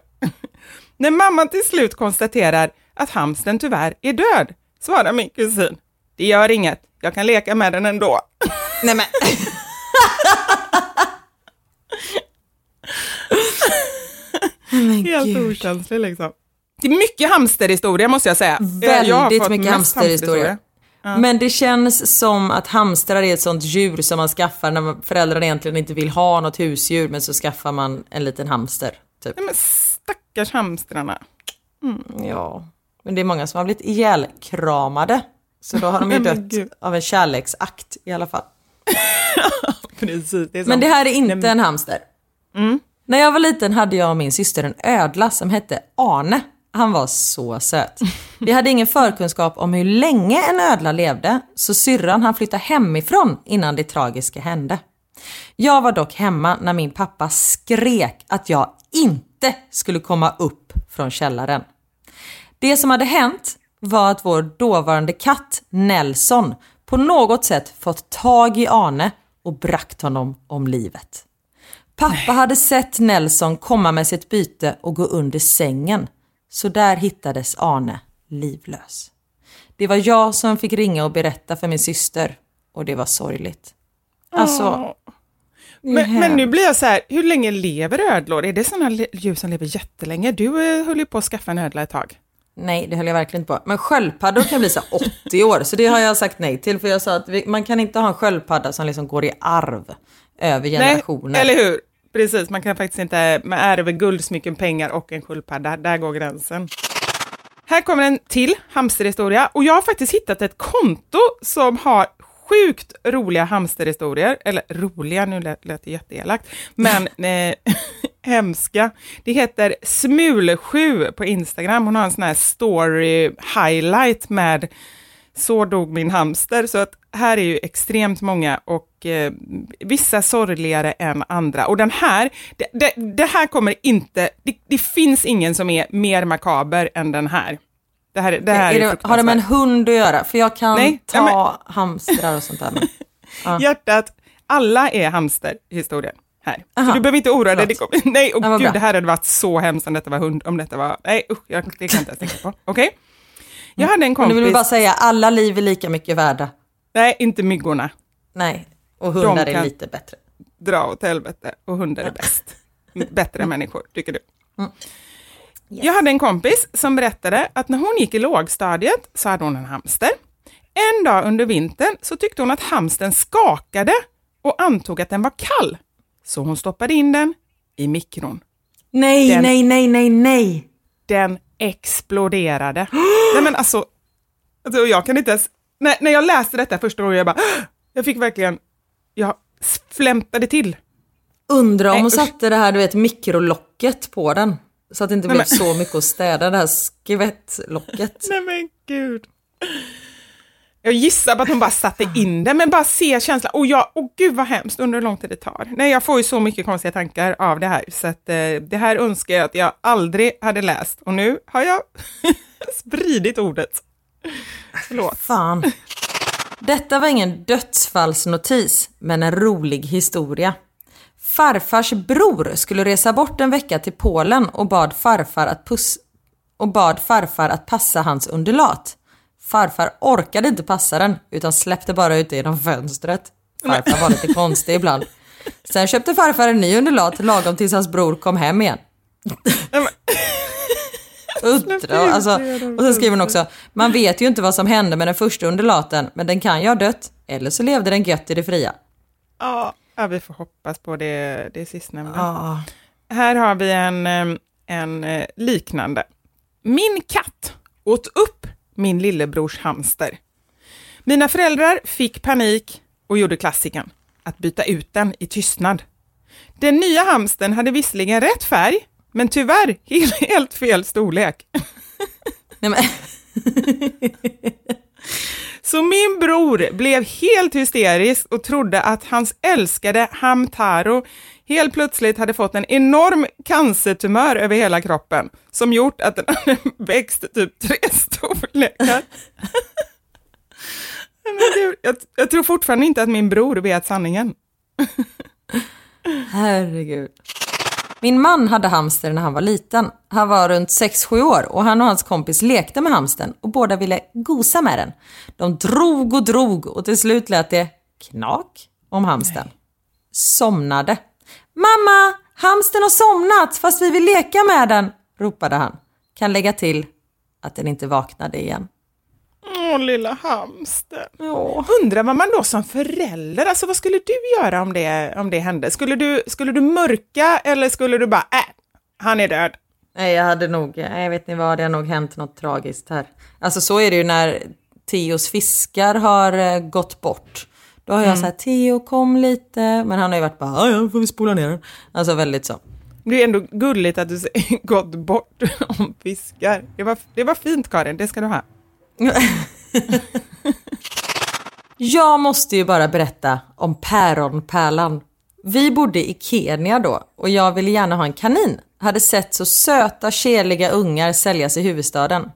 När mamman till slut konstaterar att hamstern tyvärr är död, svarar min kusin. Det gör inget, jag kan leka med den ändå. Nej men. Helt okänslig liksom. Det är mycket hamsterhistoria måste jag säga. Jag har Väldigt fått mycket hamsterhistoria. Men det känns som att hamstrar är ett sånt djur som man skaffar när föräldrarna egentligen inte vill ha något husdjur men så skaffar man en liten hamster. Typ. Nej, men stackars hamstrarna. Ja, men det är många som har blivit ihjälkramade. Så då har de ju dött av en kärleksakt i alla fall. Precis, det Men det här är inte en hamster. När jag var liten hade jag och min syster en ödla som hette Arne. Han var så söt. Vi hade ingen förkunskap om hur länge en ödla levde, så syrran han flyttade hemifrån innan det tragiska hände. Jag var dock hemma när min pappa skrek att jag inte skulle komma upp från källaren. Det som hade hänt var att vår dåvarande katt Nelson på något sätt fått tag i Arne och bragt honom om livet. Pappa hade sett Nelson komma med sitt byte och gå under sängen. Så där hittades Arne livlös. Det var jag som fick ringa och berätta för min syster och det var sorgligt. Alltså, är Men, men nu blir jag så här, hur länge lever ödlor? Är det sådana djur som lever jättelänge? Du eh, höll ju på att skaffa en ödla ett tag. Nej, det höll jag verkligen inte på. Men sköldpaddor kan bli så här 80 år, så det har jag sagt nej till. För jag sa att vi, man kan inte ha en sköldpadda som liksom går i arv över generationer. Nej, eller hur? Precis, man kan faktiskt inte med ärver guldsmycken, pengar och en sköldpadda. Där går gränsen. Här kommer en till hamsterhistoria och jag har faktiskt hittat ett konto som har sjukt roliga hamsterhistorier, eller roliga, nu lät, lät det jätteelakt, men eh, hemska. Det heter Smulsju på Instagram, hon har en sån här story highlight med så dog min hamster, så att här är ju extremt många och eh, vissa sorgligare än andra. Och den här, det, det, det här kommer inte, det, det, finns ingen som är mer makaber än den här. Det här, det här är, är det, Har det med en hund att göra? För jag kan Nej, ta ja, men... hamstrar och sånt där. Men, ja. Hjärtat, alla är hamsterhistorien här. Aha, så du behöver inte oroa dig. Nej, och gud, det här hade varit så hemskt om detta var hund, om detta var, nej usch, jag, det kan jag inte ens tänka på. Okej? Okay? Jag hade en kompis... Men du vill bara säga, alla liv är lika mycket värda. Nej, inte myggorna. Nej, och hundar är lite bättre. dra åt helvete och hundar är bäst. Bättre människor, tycker du? Mm. Yes. Jag hade en kompis som berättade att när hon gick i lågstadiet så hade hon en hamster. En dag under vintern så tyckte hon att hamsten skakade och antog att den var kall. Så hon stoppade in den i mikron. Nej, den, nej, nej, nej, nej! Den exploderade. nej men alltså, alltså, jag kan inte ens, när, när jag läste detta första gången, jag bara, jag fick verkligen, jag flämtade till. Undra om hon satte det här, du vet, mikrolocket på den. Så att det inte blev så mycket att städa, det här skivettlocket. Nej men gud. Jag gissar på att hon bara satte in det, men bara se känslan. Och jag, oh gud vad hemskt, undrar hur lång tid det tar. Nej, jag får ju så mycket konstiga tankar av det här, så att eh, det här önskar jag att jag aldrig hade läst. Och nu har jag spridit ordet. Förlåt. Fan. Detta var ingen dödsfallsnotis, men en rolig historia. Farfars bror skulle resa bort en vecka till Polen och bad farfar att, puss och bad farfar att passa hans undulat. Farfar orkade inte passa den utan släppte bara ut det genom fönstret. Farfar var lite konstig ibland. Sen köpte farfar en ny undulat lagom tills hans bror kom hem igen. Uttra, alltså, och så skriver hon också, man vet ju inte vad som hände med den första undulaten, men den kan ju ha dött, eller så levde den gött i det fria. Ja, vi får hoppas på det, det sistnämnda. Ja. Här har vi en, en eh, liknande. Min katt åt upp min lillebrors hamster. Mina föräldrar fick panik och gjorde klassiken, att byta ut den i tystnad. Den nya hamsten hade visserligen rätt färg, men tyvärr helt fel storlek. Nej, men. Så min bror blev helt hysterisk och trodde att hans älskade Hamtaro helt plötsligt hade fått en enorm cancertumör över hela kroppen som gjort att den hade växt typ tre storlekar. Jag, jag tror fortfarande inte att min bror vet sanningen. Herregud. Min man hade hamster när han var liten. Han var runt 6-7 år och han och hans kompis lekte med hamsten och båda ville gosa med den. De drog och drog och till slut lät det knak om hamsten. Nej. Somnade. Mamma, hamsten har somnat fast vi vill leka med den, ropade han. Kan lägga till att den inte vaknade igen. Åh, lilla hamster. Ja. Undrar vad man då som förälder, alltså vad skulle du göra om det, om det hände? Skulle du, skulle du mörka eller skulle du bara, äh, han är död? Nej, jag hade nog, jag vet inte vad, det har nog hänt något tragiskt här. Alltså så är det ju när Teos fiskar har eh, gått bort. Då har jag mm. så här, Theo kom lite, men han har ju varit bara, ja, får vi spola ner den. Alltså väldigt så. Det är ändå gulligt att du säger gått bort om fiskar. Det var, det var fint Karin, det ska du ha. jag måste ju bara berätta om päronpärlan. Vi bodde i Kenya då och jag ville gärna ha en kanin. Hade sett så söta, keliga ungar säljas i huvudstaden.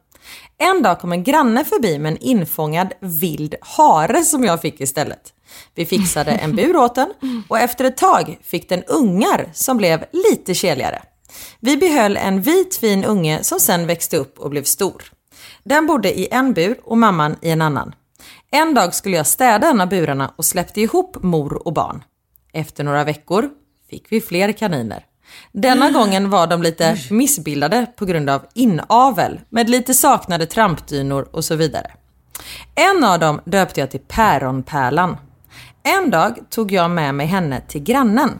En dag kom en granne förbi med en infångad vild hare som jag fick istället. Vi fixade en bur åt den och efter ett tag fick den ungar som blev lite keligare. Vi behöll en vit fin unge som sen växte upp och blev stor. Den bodde i en bur och mamman i en annan. En dag skulle jag städa en av burarna och släppte ihop mor och barn. Efter några veckor fick vi fler kaniner. Denna gången var de lite missbildade på grund av inavel med lite saknade trampdynor och så vidare. En av dem döpte jag till Päronpärlan. En dag tog jag med mig henne till grannen.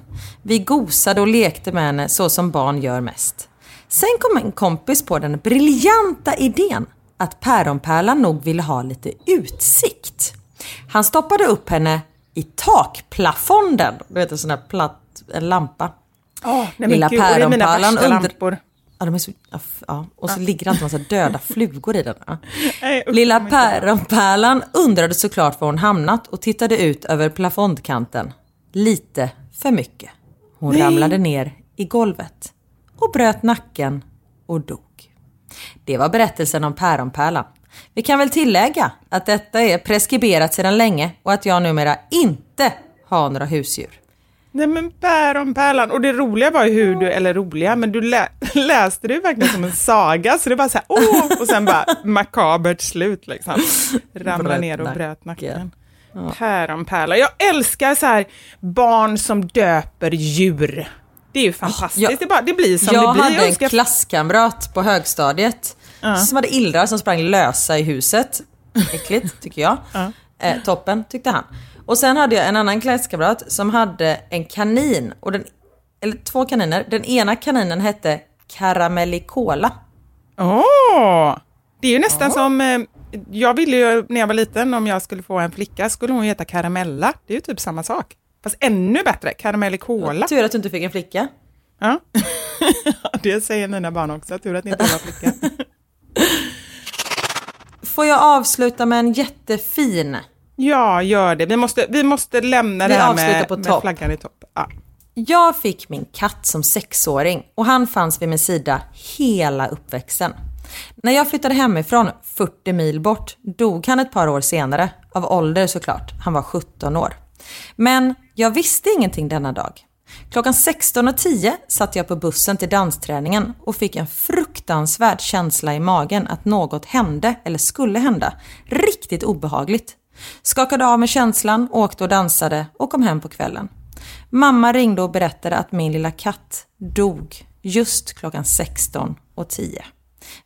Vi gosade och lekte med henne så som barn gör mest. Sen kom en kompis på den briljanta idén att Päronpärlan nog ville ha lite utsikt. Han stoppade upp henne i takplafonden. Du vet en sån där platt en lampa. Oh, nej, Lilla gud, päronpärlan under-. Ja, de är så, ja, ja. Och så ligger det alltid massa döda flugor i den. Ja. Nej, Lilla päronpärlan undrade såklart var hon hamnat och tittade ut över plafondkanten. Lite för mycket. Hon ramlade ner i golvet och bröt nacken och dog. Det var berättelsen om päronpärlan. Vi kan väl tillägga att detta är preskriberat sedan länge och att jag numera inte har några husdjur. Nej men päronpärlan. Och det roliga var ju hur du, eller roliga, men du lä läste det verkligen som en saga. Så det var så här, åh! Och sen bara makabert slut liksom. Ramla ner och bröt nacken. Päronpärla. Jag älskar så här barn som döper djur. Det är ju fantastiskt. jag- det, bara, det blir som jag det blir. hade en önskar- klasskamrat på högstadiet som hade illrar som sprang lösa i huset. Äckligt, tycker jag. Eh, toppen, tyckte han. Och sen hade jag en annan klasskamrat som hade en kanin. Och den, eller två kaniner. Den ena kaninen hette Karamellicola. Åh! Det är ju nästan som, eh, jag ville ju när jag var liten, om jag skulle få en flicka, skulle hon heta Karamella. Det är ju typ samma sak. Fast ännu bättre, Karamellicola. Tur att du inte fick en flicka. Ja. det säger mina barn också, tur att ni inte var flicka. Får jag avsluta med en jättefin? Ja, gör det. Vi måste, vi måste lämna Vi det här med, på med topp. flaggan i topp. Ja. Jag fick min katt som sexåring och han fanns vid min sida hela uppväxten. När jag flyttade hemifrån 40 mil bort dog han ett par år senare, av ålder såklart. Han var 17 år. Men jag visste ingenting denna dag. Klockan 16.10 satt jag på bussen till dansträningen och fick en fruktansvärd känsla i magen att något hände eller skulle hända. Riktigt obehagligt. Skakade av med känslan, åkte och dansade och kom hem på kvällen. Mamma ringde och berättade att min lilla katt dog just klockan 16.10.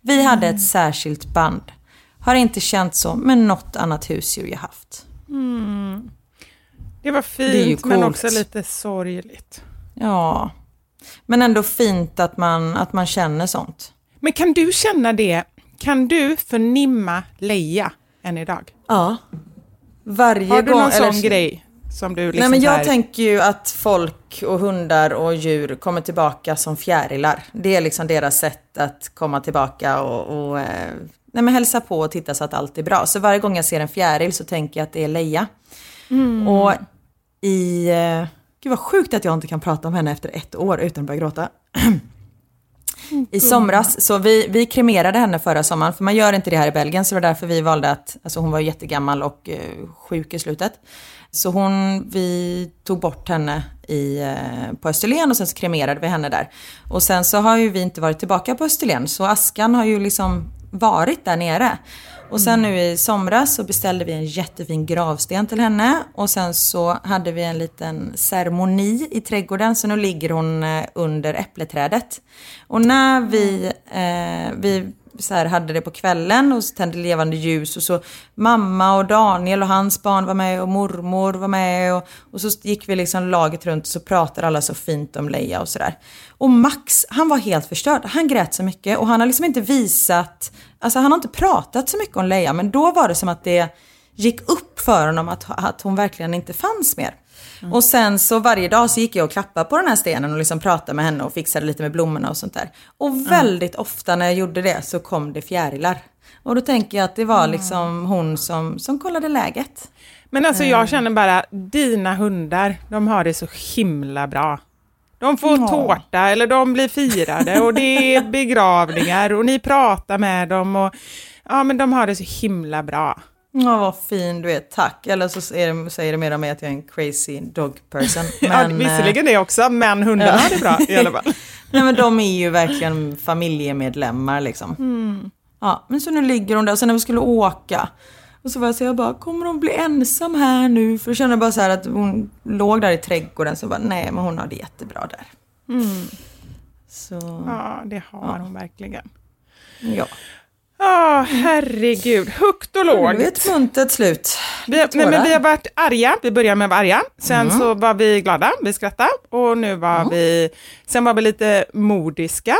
Vi hade ett särskilt band. Har inte känt så med något annat husdjur jag haft. Mm. Det var Det fint, men coolt. också lite sorgligt. Ja, men ändå fint att man, att man känner sånt. Men kan du känna det, kan du förnimma Leia än idag? Ja. Varje Har du gång... någon eller- sån grej som du liksom Nej men jag här- tänker ju att folk och hundar och djur kommer tillbaka som fjärilar. Det är liksom deras sätt att komma tillbaka och, och eh, nej men hälsa på och titta så att allt är bra. Så varje gång jag ser en fjäril så tänker jag att det är Leia. Och i... Eh, gud vad sjukt att jag inte kan prata om henne efter ett år utan att börja gråta. I somras, så vi, vi kremerade henne förra sommaren, för man gör inte det här i Belgien, så det var därför vi valde att, alltså hon var jättegammal och eh, sjuk i slutet. Så hon, vi tog bort henne i, eh, på Österlen och sen så kremerade vi henne där. Och sen så har ju vi inte varit tillbaka på Österlen, så askan har ju liksom varit där nere. Och sen nu i somras så beställde vi en jättefin gravsten till henne. Och sen så hade vi en liten ceremoni i trädgården så nu ligger hon eh, under äppleträdet. Och när vi, eh, vi så här hade det på kvällen och så tände levande ljus och så mamma och Daniel och hans barn var med och mormor var med och, och så gick vi liksom laget runt och så pratade alla så fint om Leia och sådär. Och Max, han var helt förstörd. Han grät så mycket och han har liksom inte visat, alltså han har inte pratat så mycket om Leia men då var det som att det gick upp för honom att, att hon verkligen inte fanns mer. Och sen så varje dag så gick jag och klappade på den här stenen och liksom pratade med henne och fixade lite med blommorna och sånt där. Och väldigt ofta när jag gjorde det så kom det fjärilar. Och då tänker jag att det var liksom hon som, som kollade läget. Men alltså jag känner bara, dina hundar, de har det så himla bra. De får Ja. tårta eller de blir firade och det är begravningar och ni pratar med dem och ja men de har det så himla bra. Ja, vad fin du är, tack. Eller så är det, säger det mer om mig att jag är en crazy dog person. ja, Men, visserligen det också, men hundarna Ja. det bra i alla fall. Nej men de är ju verkligen familjemedlemmar liksom. Ja, men så nu ligger hon där och sen när vi skulle åka. Och så var jag så jag bara, kommer hon bli ensam här nu? För då kände jag bara så här att hon låg där i trädgården så jag bara, nej men hon har det jättebra där. Så, Ja, det har hon verkligen. ja. Ja, herregud. Högt och Det lågt. blev ett muntert slut. Vi, nej, men vi har varit arga, vi började med att vara arga, sen så var vi glada, vi skrattade och nu var vi, sen var vi lite modiska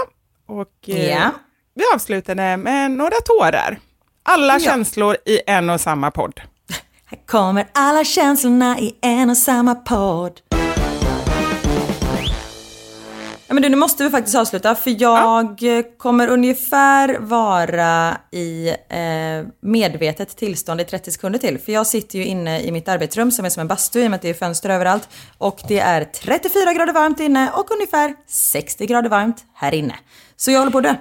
och eh, Ja. vi avslutade med några tårar. Alla Ja. känslor i en och samma podd. Här kommer alla känslorna i en och samma podd. Ja, men du, nu måste vi faktiskt avsluta för jag ja. kommer ungefär vara i eh, medvetet tillstånd i 30 sekunder till. För jag sitter ju inne i mitt arbetsrum som är som en bastu i och med att det är fönster överallt. Och det är 34 grader varmt inne och ungefär 60 grader varmt här inne. Så jag håller på att dö.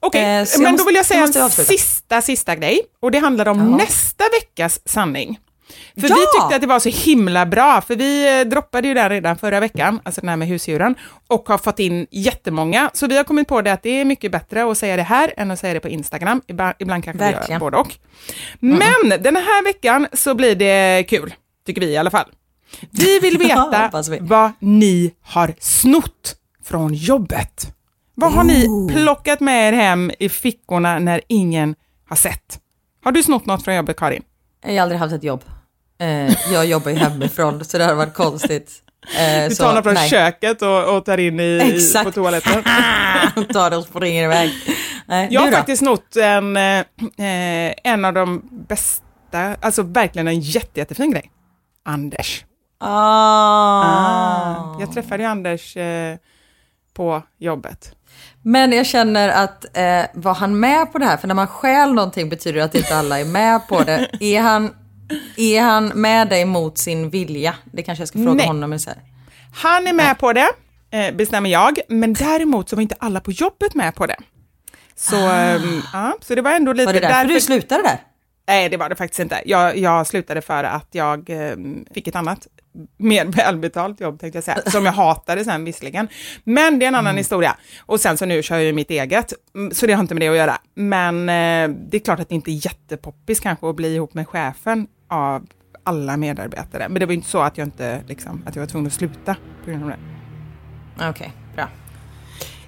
Okej, okay, eh, men måste, då vill jag säga en sista, sista grej. Och det handlar om ja. nästa veckas sanning. För ja! vi tyckte att det var så himla bra, för vi eh, droppade ju den redan förra veckan, alltså den här med husdjuren, och har fått in jättemånga. Så vi har kommit på det att det är mycket bättre att säga det här än att säga det på Instagram. Ibland, ibland kanske Verkligen. vi gör både och. Mm. Men den här veckan så blir det kul, tycker vi i alla fall. Vi vill veta vi. vad ni har snott från jobbet. Vad har ni plockat med er hem i fickorna när ingen har sett? Har du snott något från jobbet, Karin? Jag har aldrig haft ett jobb. Eh, jag jobbar ju hemifrån, så det hade varit konstigt. Eh, du tar något från nej. köket och, och, tar in i, Exakt. på toaletten. tar det och springer iväg. Nej, jag har faktiskt snott en, eh, en av de bästa, alltså verkligen en jätte, jättefin grej. Anders. Ah. ah jag träffade ju Anders eh, på jobbet. Men jag känner att, eh, var han med på det här? För när man stjäl någonting betyder det att inte alla är med på det. Är han, är han med dig mot sin vilja? Det kanske jag ska fråga Nej. honom. Så här. Han är med Nej. på det, eh, bestämmer jag. Men däremot så var inte alla på jobbet med på det. Så, ah. eh, ja, så det var ändå lite... Var det därför, därför du slutade där? Nej, det var det faktiskt inte. Jag, jag slutade för att jag eh, fick ett annat mer välbetalt jobb tänkte jag säga, som jag hatade sen visserligen. Men det är en annan mm. historia. Och sen så nu kör jag ju mitt eget, mm, så det har inte med det att göra. Men eh, det är klart att det inte är jättepoppis kanske att bli ihop med chefen av alla medarbetare. Men det var inte så att jag inte, liksom, att jag var tvungen att sluta på grund av det. Okej, okay, bra.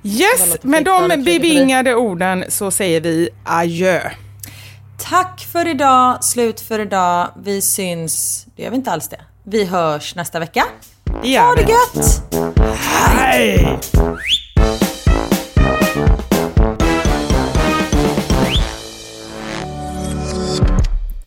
Yes, med de bevingade orden så säger vi adjö. Tack för idag, slut för idag. Vi syns, det gör vi inte alls det. Vi hörs nästa vecka. Ja, ha det gött! Hej!